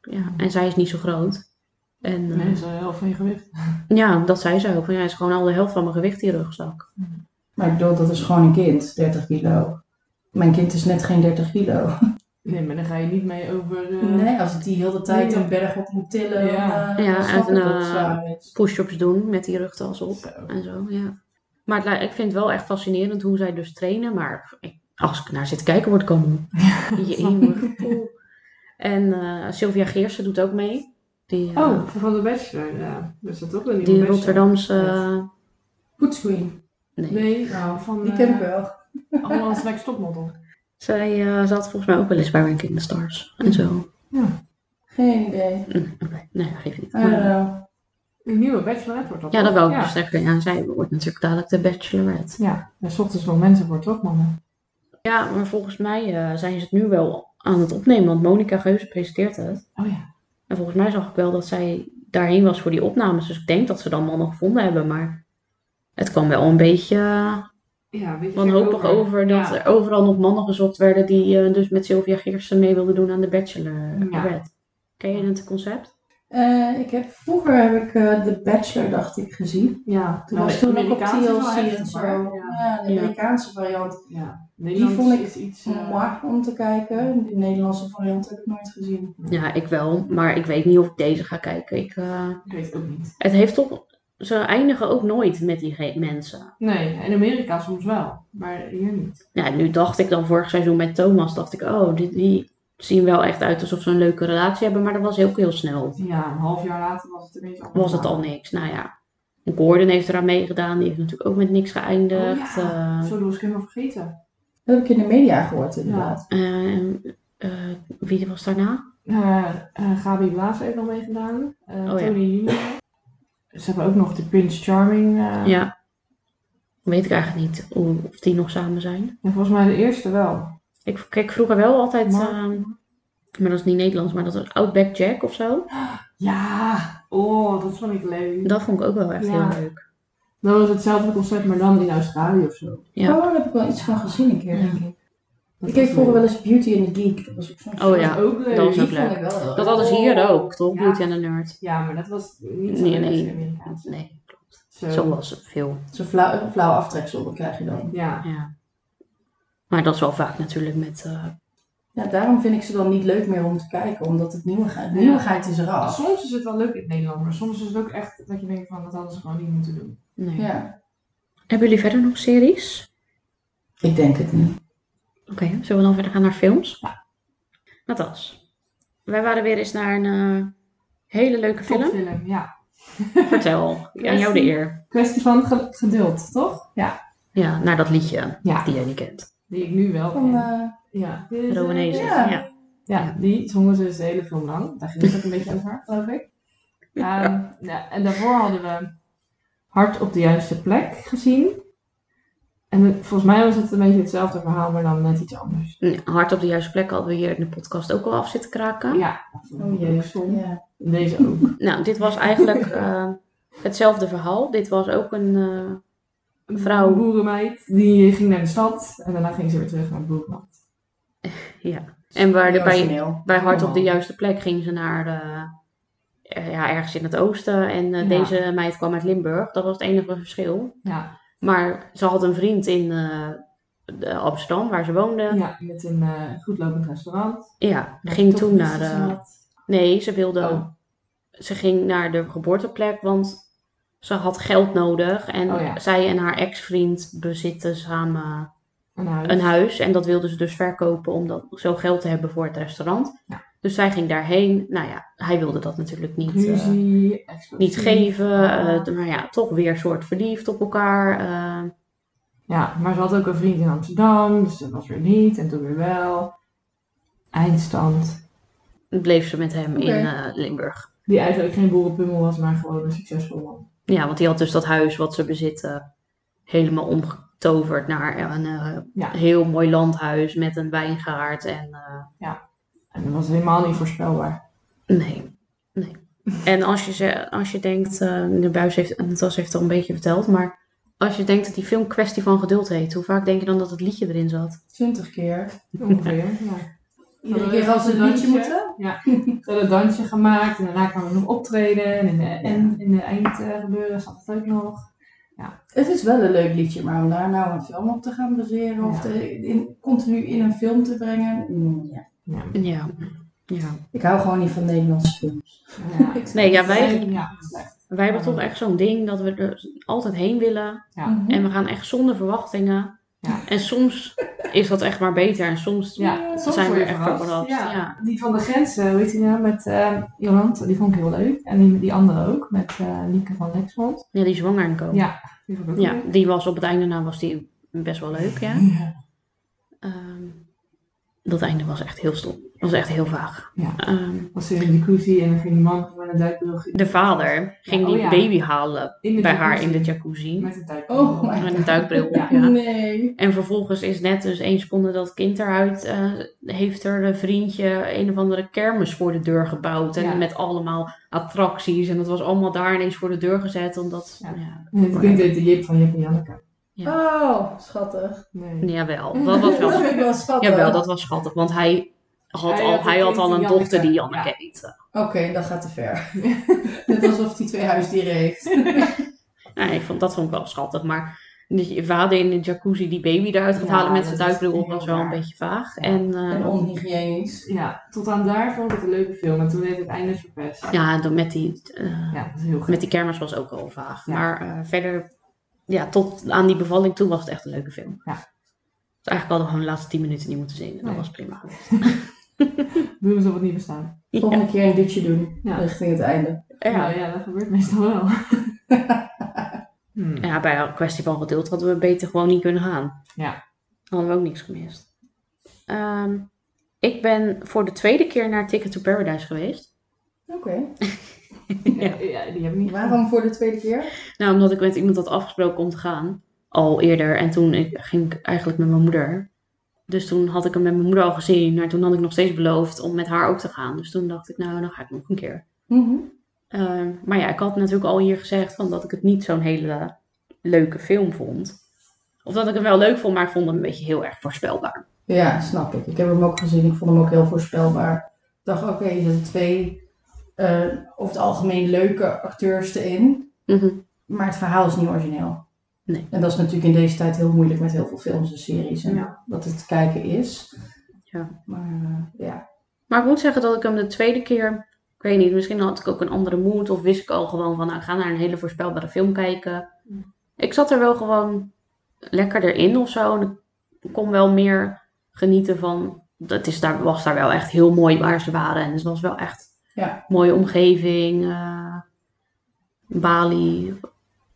ja, en zij is niet zo groot. En eh, Nee, dat is heel van je gewicht. ja, dat zei ze ook. Van, ja, is gewoon al de helft van mijn gewicht in je rugzak. Maar ik bedoel, dat is gewoon een kind, 30 kilo. Mijn kind is net geen 30 kilo. Nee, maar dan ga je niet mee over. Nee, als ik die heel de tijd Nee. een berg op moet tillen, Ja. eh, Ja, en, eh. Push-ups doen met die rugtas op Zo. en zo, ja. Maar het, ik vind het wel echt fascinerend hoe zij dus trainen. Maar ik- als ik naar zit kijken, word ik al moe. Jemig. Poeh. En eh, Sylvia Geersen doet ook mee. Die, eh, Oh, van de Bachelor, ja. Dus dat ook een nieuwe die Bachelor. Rotterdamse... Foodscreen. nee. Nee, Nou, van die eh, ken ik wel. Holland's Next Topmodel. Zij eh, zat volgens mij ook wel eens bij Ranking the Stars. En zo. Geen idee. Mm, Oké, nee, dat geeft niet. Know. Een nieuwe Bachelorette wordt dat. Ja, dat ik ja. zeggen. Ja, zij wordt natuurlijk dadelijk de Bachelorette. Ja, er s ochtends nog mensen voor toch, mannen? Ja, maar volgens mij eh, zijn ze het nu wel aan het opnemen. Want Monica Geuze presenteert het. Oh ja. En volgens mij zag ik wel dat zij daarheen was voor die opnames. Dus ik denk dat ze dan mannen gevonden hebben. Maar het kwam wel een beetje eh, Ja, een wanhopig over dat Ja. er overal nog mannen gezocht werden die eh, dus met Sylvia Geersen mee wilden doen aan de Bachelorette. Ken je het concept? Eh, ik heb, vroeger heb ik eh The Bachelor, dacht ik, gezien. Ja, Toen nou, was de toen ook op TLC en zo. Ja, de Ja. Amerikaanse variant. ja. Die vond ik is iets... Moi om te kijken. De Nederlandse variant heb ik nooit gezien. Ja, ik wel. Maar ik weet niet of ik deze ga kijken. Ik, eh, Ik weet het ook niet. het heeft toch... Ze eindigen ook nooit met die mensen. Nee, in Amerika soms wel, maar hier niet. Ja, nu dacht ik dan vorig seizoen met Thomas, dacht ik, oh, die, die zien wel echt uit alsof ze een leuke relatie hebben, maar dat was ook heel snel. Ja, een half jaar later was het ineens anders. Was het al niks. Nou ja, Gordon heeft eraan meegedaan, die heeft natuurlijk ook met niks Oh, geëindigd. ja. Eh, Zo, dat was ik helemaal vergeten. Dat heb ik in de media gehoord, inderdaad. eh, eh, wie was daarna? Eh eh, Gabi Blaas heeft nog meegedaan. Eh Oh. Tony Junior. Ze hebben ook nog de Prince Charming. eh, Ja. Weet ik eigenlijk niet hoe, of die nog samen zijn. En volgens mij de eerste wel. Ik keek vroeger wel altijd, eh, maar dat is niet Nederlands, maar dat was Outback Jack of zo. Ja, oh, dat vond ik leuk. Dat vond ik ook wel echt Ja. heel leuk. Dat was hetzelfde concept, maar dan in Australië of zo. Ja. Oh, daar heb ik wel iets van gezien een keer, Ja. denk ik. Dat Ik keek vroeger wel eens Beauty and the Geek. Dat was ook zo'n Oh ja, ook leuk. dat was ook leuk. ik wel heel Dat hadden ze hier ook, toch? Ja. Beauty and the Nerd. Ja, maar dat was niet zo Nee, nee. de Amerikaanse. Nee, Zo. zo was het veel. Zo'n flauw, flauw aftreksel dat krijg je dan. Ja. Ja. Maar dat is wel vaak natuurlijk met... eh, Ja, daarom vind ik ze dan niet leuk meer om te kijken. Omdat het nieuwigheid, Ja. nieuwigheid is eraf. Soms is het wel leuk in het Nederlands, maar soms is het ook echt dat je denkt van dat hadden ze gewoon niet moeten doen. nee. Ja, Hebben jullie verder nog series? ik denk het niet. Oké, zullen we dan verder gaan naar films? Natas, wij waren weer eens naar een eh, hele leuke film. Topfilm, ja. Vertel, aan jou de eer. Kwestie van ge- geduld, toch? Ja. Ja, naar dat liedje Ja, die jij niet kent. die ik nu wel Van, ken. Eh, Ja. Rowanese. Ja. Ja. Ja, die zongen ze dus de hele film lang. Daar ging het ook een beetje over, geloof ik. Ehm, ja, en daarvoor hadden we Hart op de juiste plek gezien. En het- volgens mij was het een beetje hetzelfde verhaal, maar dan net iets anders. Ja, Hard op de juiste plek hadden we hier in de podcast ook al af zitten kraken. Ja, Oh. Ja. Deze ook. Nou, dit was eigenlijk eh, hetzelfde verhaal. Dit was ook een... eh, Een Vrouw. boerenmeid, die ging naar de stad en daarna ging ze weer terug naar het boerenland. ja. En waar de, bij, bij Hart op de juiste plek ging ze naar de, eh, ja, ergens in het oosten. En eh, Ja. deze meid kwam uit Limburg. Dat was het enige verschil. Ja, Maar ze had een vriend in eh, de Amsterdam, waar ze woonde. Ja, ja met een eh, goedlopend restaurant. ging Toch toen naar de... Nee, ze wilde... Oh. Ze ging naar de geboorteplek, want ze had geld nodig. En Oh ja. zij en haar ex-vriend bezitten samen Een huis. een huis. En dat wilden ze dus verkopen om dat, zo geld te hebben voor het restaurant. Ja. Dus zij ging daarheen. Nou ja, hij wilde dat natuurlijk niet, eh, Ruzie, niet geven. Eh, maar ja, toch weer soort verliefd op elkaar. eh. Ja, maar ze had ook een vriend in Amsterdam, dus dat was weer niet en toen weer wel. Eindstand. bleef ze met hem in eh, Limburg. Die eigenlijk geen boerenpummel was, maar gewoon een succesvol man. Ja, want die had dus dat huis wat ze bezitten helemaal omgetoverd naar een eh, Ja. heel mooi landhuis met een wijngaard. En eh, En dat was helemaal niet voorspelbaar. nee, nee. En als je, ze, als je denkt, eh de buis heeft, en Natas heeft het al een beetje verteld, maar als je denkt dat die film Kwestie van Geduld heet, hoe vaak denk je dan dat het liedje erin zat? Twintig keer. Ongeveer, ja. Iedere keer als ze een liedje moeten. Ze hadden een dansje gemaakt en daarna kwamen we nog optreden. En in de, en in de eind eh, gebeuren zat het ook nog. Het is wel een leuk liedje, maar om daar nou een film op te gaan baseren of Ja. te, in, continu in een film te brengen. mm, ja. Ja. Ja. ja. Ik hou gewoon niet van Nederlandse films. Ja. Nee, ja, wij, Ja, wij hebben toch echt zo'n ding dat we er altijd heen willen. Ja. Mhm. En we gaan echt zonder verwachtingen. Ja. En soms is dat echt maar beter. En soms Ja, soms zijn we echt verrast. verrast. Ja. Ja. Die van de grenzen, hoe heet die nou, met eh Jolante, die vond ik heel leuk. En die, die andere ook, met eh Lieke van Lexmond. Ja, die zwanger en komen. Ja, die Ja, leuk. die was op het einde nou was die best wel leuk, ja. Ja. Ehm, dat einde was echt heel stom. Was echt heel vaag. Ja. Ehm, Was ze in de jacuzzi en dan ging die man gewoon een duikbril de vader ging Ja, oh die ja. baby halen de bij haar in de jacuzzi. Met een duikbril. Oh my Met een duikbril op, Ja. Nee. En vervolgens is net dus één seconde dat kind eruit, eh, heeft er een vriendje een of andere kermis voor de deur gebouwd. En Ja. met allemaal attracties. En dat was allemaal daar ineens voor de deur gezet. Omdat, Ja. ja. En het kind heet de Jip van Jip en Janneke. Oh, schattig. Nee. Jawel, dat was Dat wel, ik wel schattig. jawel, dat was schattig. Want hij had Hij al, had hij had al een dochter die Janneke, heette. Oké, dat gaat te ver. Net alsof hij twee huisdieren heeft. Nou, ik vond, dat vond ik wel schattig. Maar dat je vader in de jacuzzi die baby eruit gaat Ja, halen met zijn duikbril was wel een beetje vaag. Ja. En, eh, En onhygiënisch. Ja, tot aan daar vond ik het een leuke film. En toen werd het einde verpest. ja, dan met die, eh, Ja, dat is heel gek. met die kermis was ook wel vaag. Ja. Maar eh, verder, ja, tot aan die bevalling toe was het echt een leuke film. Ja. Dus eigenlijk hadden we gewoon de laatste tien minuten niet moeten zien. Dat Nee. was prima. Doen alsof het niet bestaan. Volgende keer een dutje doen. Ja. Richting het einde. Ja. Nou ja, dat gebeurt meestal wel. Hmm. ja, bij een kwestie van geduld hadden we beter gewoon niet kunnen gaan. Ja. Hadden we ook niks gemist. Ehm, ik ben voor de tweede keer naar Ticket to Paradise geweest. Oké. Ja, ja, die heb ik niet Waarom voor de tweede keer? Nou, omdat ik met iemand had afgesproken om te gaan. Al eerder. En toen ik, ging ik eigenlijk met mijn moeder. Dus toen had ik hem met mijn moeder al gezien. Maar toen had ik nog steeds beloofd om met haar ook te gaan. Dus toen dacht ik, nou, dan ga ik nog een keer. Mhm. Ehm, maar ja, ik had natuurlijk al hier gezegd van dat ik het niet zo'n hele leuke film vond. Of dat ik hem wel leuk vond, maar ik vond hem een beetje heel erg voorspelbaar. Ja, snap ik. Ik heb hem ook gezien. Ik vond hem ook heel voorspelbaar. Ik dacht, oké, er zitten twee eh, over het algemeen leuke acteurs erin. Mhm. Maar het verhaal is niet origineel. Nee. En dat is natuurlijk in deze tijd heel moeilijk met heel veel films en series. En Ja. dat het kijken is. Ja. Maar eh, ja. Maar ik moet zeggen dat ik hem de tweede keer, ik weet niet, misschien had ik ook een andere mood. Of wist ik al gewoon van, nou, ik ga naar een hele voorspelbare film kijken. Mm. Ik zat er wel gewoon lekker erin of zo. En ik kon wel meer genieten van, het is daar, was daar wel echt heel mooi waar ze waren. En het was wel echt Ja. mooie omgeving. eh, Bali,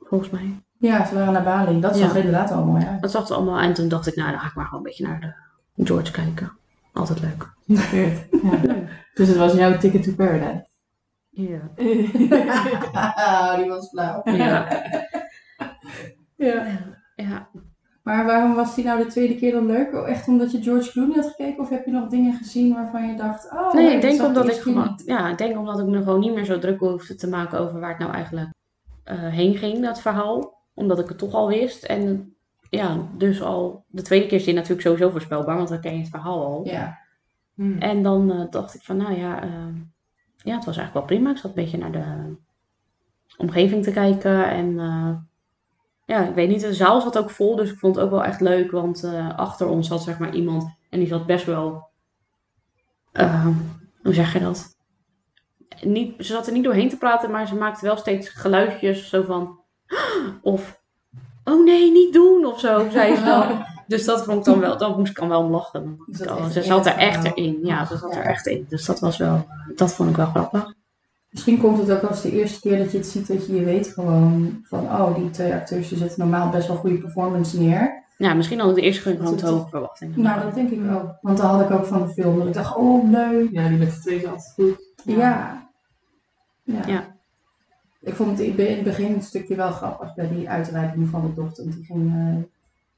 volgens mij. Ja, ze waren naar Bali. Dat Ja. zag inderdaad al mooi uit. Dat zag er allemaal. En toen dacht ik, nou, dan ga ik maar gewoon een beetje naar de George kijken. Altijd leuk. Weird. Ja. Dus het was jouw ticket to paradise. Ja. Die was flauw. Ja. Ja. ja. Maar waarom was die nou de tweede keer dan leuk? Oh, Echt omdat je George Clooney had gekeken? Of heb je nog dingen gezien waarvan je dacht, oh Nee, ik denk omdat ik gewoon, ja, ik denk omdat ik me gewoon niet meer zo druk hoefde te maken over waar het nou eigenlijk eh, heen ging, dat verhaal. Omdat ik het toch al wist. En ja, dus al de tweede keer is die natuurlijk sowieso voorspelbaar, want dan ken je het verhaal al. Ja. Hmm. En dan eh, dacht ik van, nou ja, eh, ja, het was eigenlijk wel prima. Ik zat een beetje naar de omgeving te kijken. En eh, ja, ik weet niet, de zaal zat ook vol, dus ik vond het ook wel echt leuk. Want achter ons zat zeg maar iemand en die zat best wel, hoe zeg je dat? Niet, ze zat er niet doorheen te praten, maar ze maakte wel steeds geluidjes zo van, of, oh nee, niet doen, of zo, zei ze dan. Dus dat vond ik dan wel, dan moest ik dan wel om lachen. Dan ze in zat er echt erin. Ja, ze zat Ja. er echt in. Dus dat was wel, dat vond ik wel grappig. Misschien komt het ook als de eerste keer dat je het ziet, dat je je weet gewoon van, oh, die twee acteurs die zetten normaal best wel goede performance neer. Ja, misschien had ik de eerste keer te het- hoge verwachtingen. Nou, dat denk ik ook. Want dat had ik ook van de film. Dat ik dacht, oh, leuk. Ja, die met de twee altijd goed. Ja. Ja. Ja. Ik vond het in het begin een stukje wel grappig bij die uitreiking van de dochter. Want die ging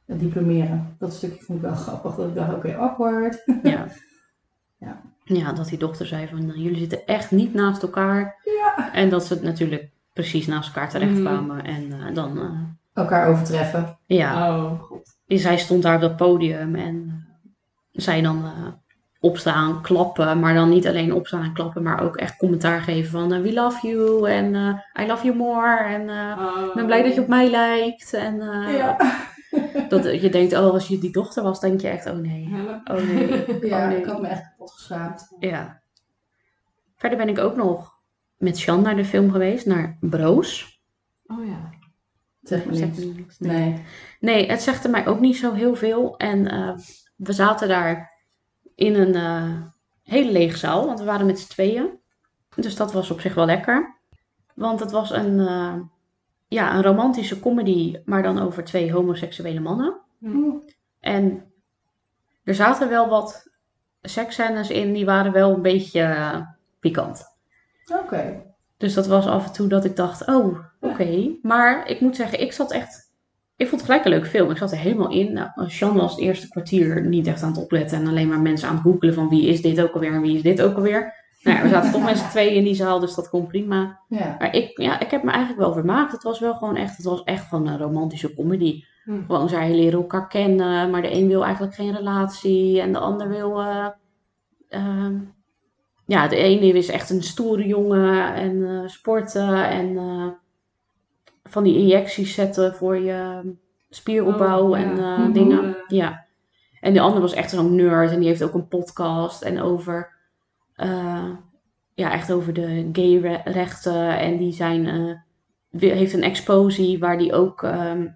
eh, diplomeren. Dat stukje vond ik wel grappig. Dat ik dacht, oké, awkward. Ja. Ja. ja, dat die dochter zei van, nou, jullie zitten echt niet naast elkaar. Ja. En dat ze het natuurlijk precies naast elkaar terechtkwamen. En eh, dan, eh, elkaar overtreffen. Ja, Oh, god. en zij stond daar op dat podium en zij dan eh, opstaan, klappen. Maar dan niet alleen opstaan en klappen, maar ook echt commentaar geven van... eh, we love you en eh, I love you more en eh, ik ben blij dat je op mij lijkt. En eh, dat je denkt, oh, als je die dochter was, denk je echt, oh nee, oh nee. Ja, Oh, nee. ik had me echt kapot geschaamd. Ja. Verder ben ik ook nog met Sjan naar de film geweest, naar Broos. Oh ja. Zeg me niks. nee. Nee. Het zegt er mij ook niet zo heel veel. En we zaten daar in een eh, hele lege zaal, want we waren met z'n tweeën. Dus dat was op zich wel lekker. Want het was een, eh, ja, een romantische comedy, maar dan over twee homoseksuele mannen. Oeh. En er zaten wel wat seksscènes in, die waren wel een beetje eh, pikant. Oké. Dus dat was af en toe dat ik dacht, oh, oké. Maar ik moet zeggen, ik zat echt... Ik vond het gelijk een leuke film. Ik zat er helemaal in. Nou, Sean was het eerste kwartier niet echt aan het opletten. En alleen maar mensen aan het googelen van wie is dit ook alweer en wie is dit ook alweer. Nou ja, we zaten toch met z'n tweeën in die zaal, dus dat kon prima. Ja. Maar ik, ja, ik heb me eigenlijk wel vermaakt. Het was wel gewoon echt, het was echt gewoon een romantische comedy. Hm. Gewoon, zij leren elkaar kennen, maar de een wil eigenlijk geen relatie en de ander wil... eh, ehm, ja, de ene is echt een stoere jongen en eh, sporten en eh, van die injecties zetten voor je spieropbouw Oh, en eh, Mhm. dingen. Ja. En de ander was echt zo'n nerd en die heeft ook een podcast en over, eh, ja, echt over de gay-rechten. En die zijn, eh, heeft een exposie waar die ook ehm,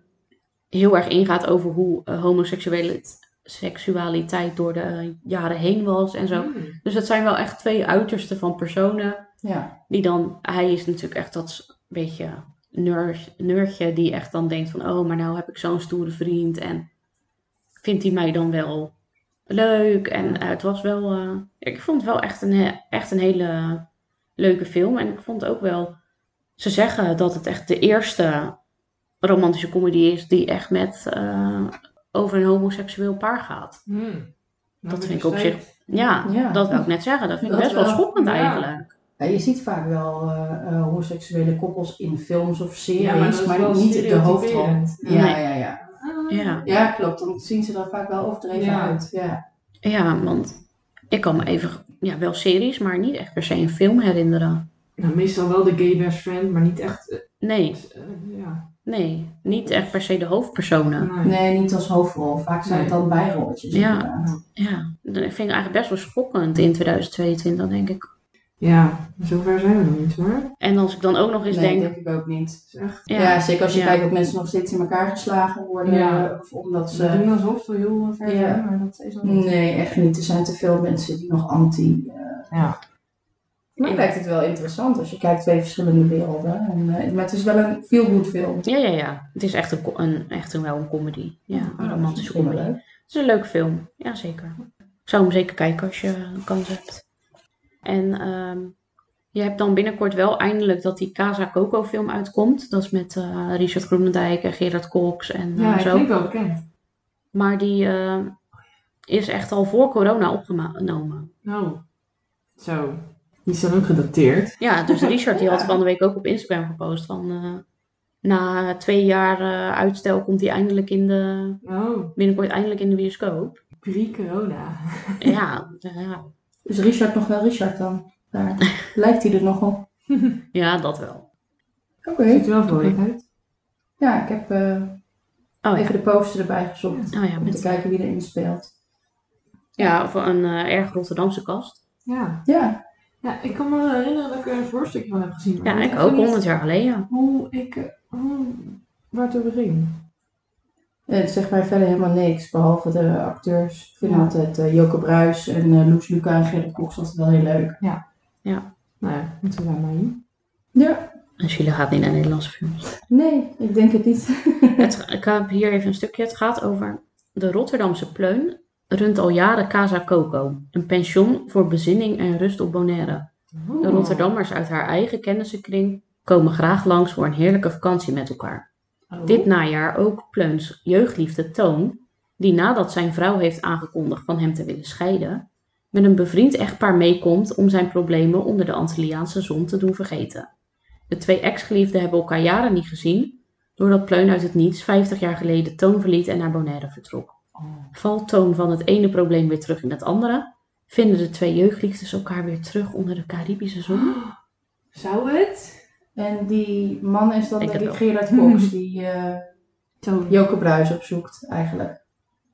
heel erg ingaat over hoe eh, homoseksuele seksualiteit door de jaren heen was en zo. Hm. Dus dat zijn wel echt twee uitersten van personen. Ja. Die dan, hij is natuurlijk echt dat beetje nerd, nerdje die echt dan denkt van, oh, maar nou heb ik zo'n stoere vriend en vindt hij mij dan wel leuk. En het was wel, eh, ik vond het wel echt een, echt een hele leuke film. En ik vond ook wel, ze zeggen dat het echt de eerste romantische comedy is die echt met, eh, over een homoseksueel paar gaat. Hm. Nou, Dat vind ik op zich, ja, Ja. dat wil ik net zeggen. Dat vind ik best wel wel. schokkend Ja. eigenlijk. Ja, je ziet vaak wel eh, eh, homoseksuele koppels in films of series, Ja, maar maar, niet de hoofdrol. Ja, Nee. ja, ja. Ah. Ja. Ja, klopt. Dan zien ze er vaak wel overdreven Ja. uit. Ja. Ja, want ik kan me even, ja, wel series, maar niet echt per se een film herinneren. Nou, meestal wel de gay best friend, maar niet echt. eh, Nee, eh, ja. nee, niet echt per se de hoofdpersonen. Nee. Nee, niet als hoofdrol. Vaak zijn het dan bijrolletjes. Ja. inderdaad. Ja, dat vind ik eigenlijk best wel schokkend in 2022, denk ik. Ja, zover zijn we nog niet hoor. En als ik dan ook nog eens Nee, denk, denk ik ook niet. Echt. ja, Ja, zeker als je ja. kijkt dat mensen nog steeds in elkaar geslagen worden. Ja. Of omdat Ze ze... doen alsof we heel ver Ja. zijn, maar dat is al niet. Nee, echt niet. Er zijn te veel mensen die nog anti... eh, Ja. Maar lijkt het wel interessant als je kijkt twee verschillende werelden. En, eh, maar het is wel een feel-good film. ja, ja, ja. Het is echt, een, echt een, wel een comedy. Ja, een dat is romantische comedy. leuk. Het is een leuke film, ja zeker. Ik zou hem zeker kijken als je een kans hebt. En ehm, je hebt dan binnenkort wel eindelijk dat die Casa Coco film uitkomt. Dat is met eh, Richard Groenendijk en Gerard Cox en eh, Ja, ik zo. klinkt wel bekend. Maar die eh, is echt al voor corona opgenomen. Oh. Zo. Die is dan ook gedateerd. Ja, dus Richard die had Ja. van de week ook op Instagram gepost van... eh, na twee jaar eh, uitstel komt hij eindelijk in de, Oh. binnenkort eindelijk in de bioscoop. Pre-corona. Ja, ja, Is Richard nog wel Richard dan? Daar lijkt hij er nog op. ja, dat wel. Oké. Ziet er wel voor je uit. Ja, ik heb eh, Oh even ja, de poster erbij gezocht. oh, ja, Om te kijken wie erin speelt. ja voor een eh, erg Rotterdamse kast. Ja. Ja, Ja, ik kan me herinneren dat ik er een voorstukje van heb gezien. Ja, ik ook, 100 jaar geleden. Hoe ik... eh, Hoe, waar het over ging. Eh, het zegt mij verder helemaal niks. Behalve de acteurs. Ik vind Ja. altijd eh Joke Bruis en eh Loes Luca en Gerrit Cox altijd wel heel leuk. Nou ja, moeten we daar maar in. Ja, En Sheila gaat niet naar Nederlandse films. nee, ik denk het niet. Het, ik heb hier even een stukje. Het gaat over de Rotterdamse pleun. Runt al jaren Casa Coco. Een pension voor bezinning en rust op Bonaire. De Rotterdammers uit haar eigen kennissenkring komen graag langs voor een heerlijke vakantie met elkaar. Oh. Dit najaar ook Pleuns jeugdliefde Toon, die nadat zijn vrouw heeft aangekondigd van hem te willen scheiden, met een bevriend echtpaar meekomt om zijn problemen onder de Antilliaanse zon te doen vergeten. De twee ex-geliefden hebben elkaar jaren niet gezien, doordat Pleun uit het niets 50 jaar geleden Toon verliet en naar Bonaire vertrok. Oh. Valt Toon van het ene probleem weer terug in het andere, vinden de twee jeugdliefdes elkaar weer terug onder de Caribische zon. Zou het? En die man is dan Ik denk ik. Gerard Fox, die eh Toon. Joke Bruis opzoekt eigenlijk.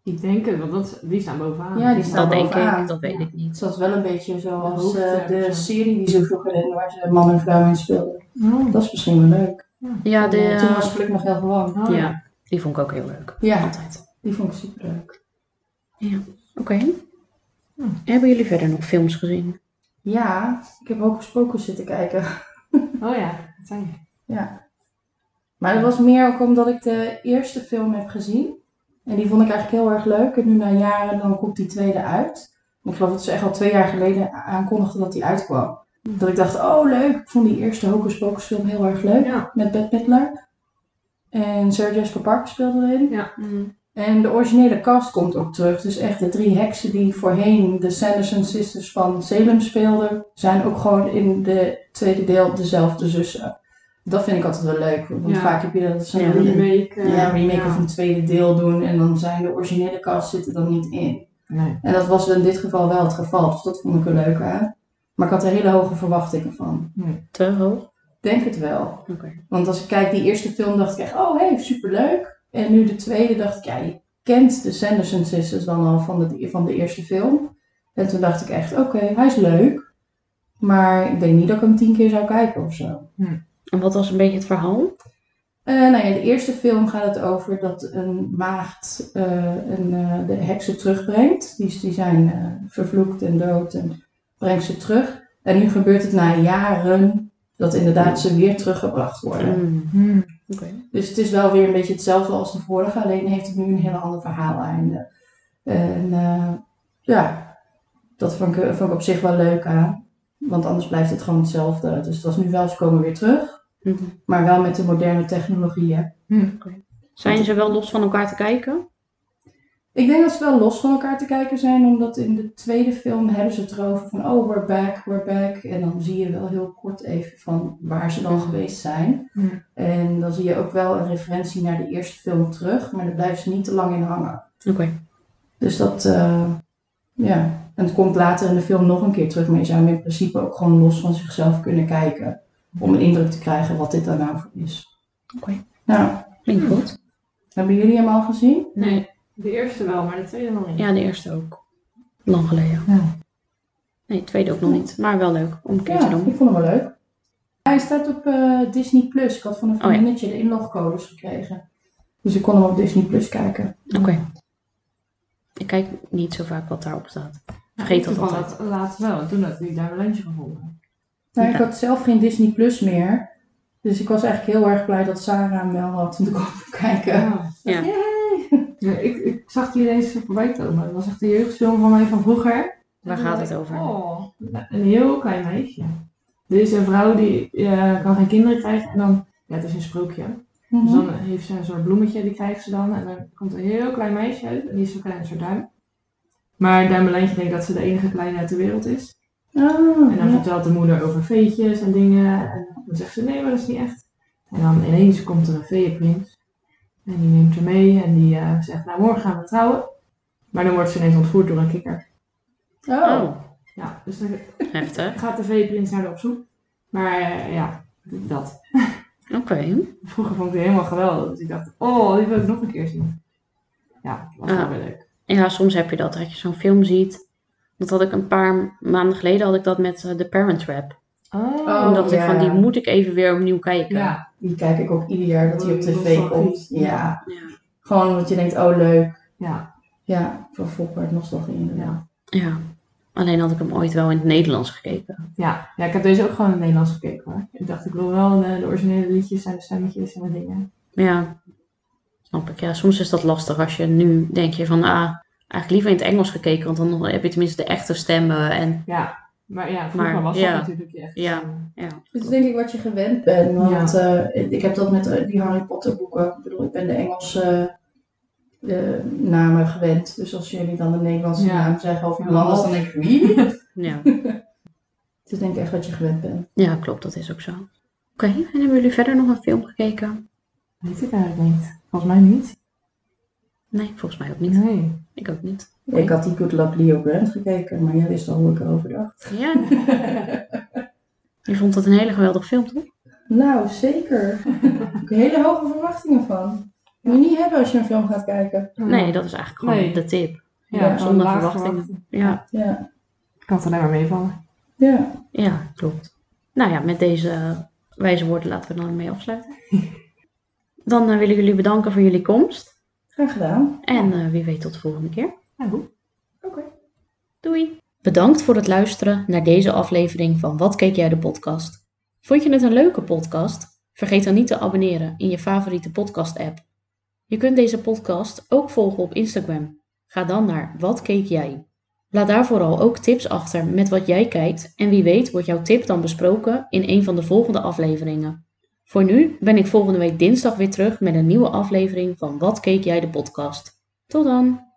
Ik denk het, want dat, die staan bovenaan. Ja, die staan Dat denk ik, dat weet Ja. ik niet. Het was wel een beetje zoals De eh, de serie die ze vroeger deden, waar ze man en vrouw in speelden. Oh. Dat is misschien wel leuk. Ja, de, Toen eh, was Fluk nog heel gewoon. Oh, ja, die vond ik ook heel leuk. Ja, Altijd. die vond ik super leuk. Oké. Hm. Hebben jullie verder nog films gezien? Ja, ik heb ook Pocus zitten kijken. Oh ja, Ja. Maar dat was meer ook omdat ik de eerste film heb gezien. En die vond ik eigenlijk heel erg leuk. En nu na jaren dan komt die tweede uit. Ik geloof dat ze echt al twee jaar geleden aankondigden dat die uitkwam. Dat ik dacht, oh leuk. Ik vond die eerste Hocus Pocus film heel erg leuk. Ja. Met Bette Midler. En Sarah Jessica Parker speelde erin. Mm. En de originele cast komt ook terug. Dus echt de drie heksen die voorheen de Sanderson Sisters van Salem speelden, zijn ook gewoon in de tweede deel dezelfde zussen. Dat vind ik altijd wel leuk. Want Ja. vaak heb je dat ze Ja, een remake, remake. eh, ja, remake ja. of een tweede deel doen en dan zijn de originele cast zitten dan niet in. Nee. En dat was in dit geval wel het geval. Dus dat vond ik er leuk aan. Maar ik had er hele hoge verwachtingen van. Te hoog? Denk het wel. Oké. Want als ik kijk, die eerste film dacht ik echt, oh hey, superleuk. En nu de tweede dacht ik, ja, je kent de Sanderson Sisters dan al van de, van de eerste film. En toen dacht ik echt, oké, hij is leuk. Maar ik denk niet dat ik hem tien keer zou kijken of zo. En wat was een beetje het verhaal? Eh, nou ja, de eerste film gaat het over dat een maagd eh, een, eh, de heksen terugbrengt. Die, die zijn eh, vervloekt en dood en brengt ze terug. En nu gebeurt het na jaren dat inderdaad ze weer teruggebracht worden. Mm. Hmm. Dus het is wel weer een beetje hetzelfde als de vorige, alleen heeft het nu een heel ander verhaaleinde. En eh, ja, dat vond ik, vond ik op zich wel leuk aan. Want anders blijft het gewoon hetzelfde. Dus het was nu wel, ze komen weer terug. Mhm. Maar wel met de moderne technologieën. Zijn ze wel los van elkaar te kijken? Ik denk dat ze wel los van elkaar te kijken zijn, omdat in de tweede film hebben ze het erover van oh, we're back, we're back. En dan zie je wel heel kort even van waar ze dan geweest zijn. En dan zie je ook wel een referentie naar de eerste film terug, maar daar blijven ze niet te lang in hangen. Oké. Dus dat, eh, ja. En het komt later in de film nog een keer terug, maar je zou hem in principe ook gewoon los van zichzelf kunnen kijken. Om een indruk te krijgen wat dit dan nou voor is. Oké. Nou, Klinkt goed. hebben jullie hem al gezien? Nee. De eerste wel, maar de tweede nog niet. Ja, de eerste ook. Lang geleden. Ja. Nee, de tweede ook nog niet. Maar wel leuk om een keer te Ja, doen. ik vond hem wel leuk. Hij staat op eh, Disney Plus. Ik had van een Oh ja. vriendinnetje de inlogcodes gekregen. Dus ik kon hem op Disney Plus kijken. Oké. Ik kijk niet zo vaak wat daarop staat. Vergeet dat altijd. dat laatst wel. en Toen had ik daar een lunchje gevonden. Nou, ik had zelf geen Disney Plus meer. Dus ik was eigenlijk heel erg blij dat Sarah hem wel had om te komen kijken. Ja. Ja. Ja, ik, ik zag die ineens voorbij komen. Dat was echt een jeugdfilm van mij van vroeger. Waar En gaat het over? Oh, een heel klein meisje. Er is een vrouw die eh, kan geen kinderen krijgen en dan, ja het is een sprookje. Dus Mhm. dan heeft ze een soort bloemetje, die krijgt ze dan. En dan komt er een heel klein meisje uit en die is zo klein als haar duim. Maar Duimelijntje denkt dat ze de enige kleine uit de wereld is. Ah, En dan ja. vertelt de moeder over veetjes en dingen. En dan zegt ze, nee, maar dat is niet echt. En dan ineens komt er een veeënprins. En die neemt haar mee en die eh, zegt, nou morgen gaan we trouwen. Maar dan wordt ze ineens ontvoerd door een kikker. Oh. Oh, Ja, dus dan heftig. gaat de veeprins naar haar op zoek. Maar eh, ja, dat. Oké. Vroeger vond ik die helemaal geweldig. Dus ik dacht, oh, die wil ik nog een keer zien. Ja, dat was Ah. wel weer leuk. Ja, soms heb je dat, dat je zo'n film ziet. Dat had ik een paar maanden geleden, had ik dat met eh, The Parent Trap. Oh, Oh, dacht ik van, die moet ik even weer opnieuw kijken. ja. Die kijk ik ook ieder jaar dat hij op tv Nostalgie. komt. Ja. Ja. Gewoon omdat je denkt, oh leuk. Ja, Ja, van Fokker nostalgie inderdaad. Ja. Alleen had ik hem ooit wel in het Nederlands gekeken. ja. ja, ik heb deze ook gewoon in het Nederlands gekeken hoor. Ik dacht, ik wil wel de, de originele liedjes en de stemmetjes en de dingen. Ja, snap ik. Ja, soms is dat lastig als je nu denk je van, ah, eigenlijk liever in het Engels gekeken, want dan heb je tenminste de echte stemmen. En Ja, maar ja, vroeger Maar, was ja. dat natuurlijk je echt. Ja. eh, ja, Het is denk ik wat je gewend bent. Want eh, ik heb dat met eh, die Harry Potter boeken. Ik bedoel, ik ben de Engelse eh, namen gewend. Dus als jullie dan de Nederlandse Ja. naam zeggen of iemand anders, dan denk ik, wie? ja. Het is denk ik echt wat je gewend bent. ja, klopt, dat is ook zo. Oké, en hebben jullie verder nog een film gekeken? Weet ik eigenlijk niet. Volgens mij niet. Nee, volgens mij ook niet. Nee. Ik ook niet. Ik had die Good Luck Leo Grant gekeken, maar jij wist al hoe ik erover dacht. Ja. Je vond het een hele geweldige film, toch? Nou, zeker. Ik heb hele hoge verwachtingen van. Moet je niet hebben als je een film gaat kijken. Nee, dat is eigenlijk gewoon Nee. de tip. Ja, zonder verwachtingen. verwacht. Ja, Ja, Kan het alleen maar meevallen. ja. ja, klopt. Nou ja, met deze wijze woorden laten we dan ermee afsluiten. Dan eh, wil ik jullie bedanken voor jullie komst. Graag gedaan. En eh, wie weet tot de volgende keer. Ja, goed. Oké. Doei! Bedankt voor het luisteren naar deze aflevering van Wat keek jij de podcast? Vond je het een leuke podcast? Vergeet dan niet te abonneren in je favoriete podcast app. Je kunt deze podcast ook volgen op Instagram. Ga dan naar Wat keek jij? Laat daar vooral ook tips achter met wat jij kijkt en wie weet wordt jouw tip dan besproken in een van de volgende afleveringen. Voor nu ben ik volgende week dinsdag weer terug met een nieuwe aflevering van Wat keek jij de podcast. Tot dan!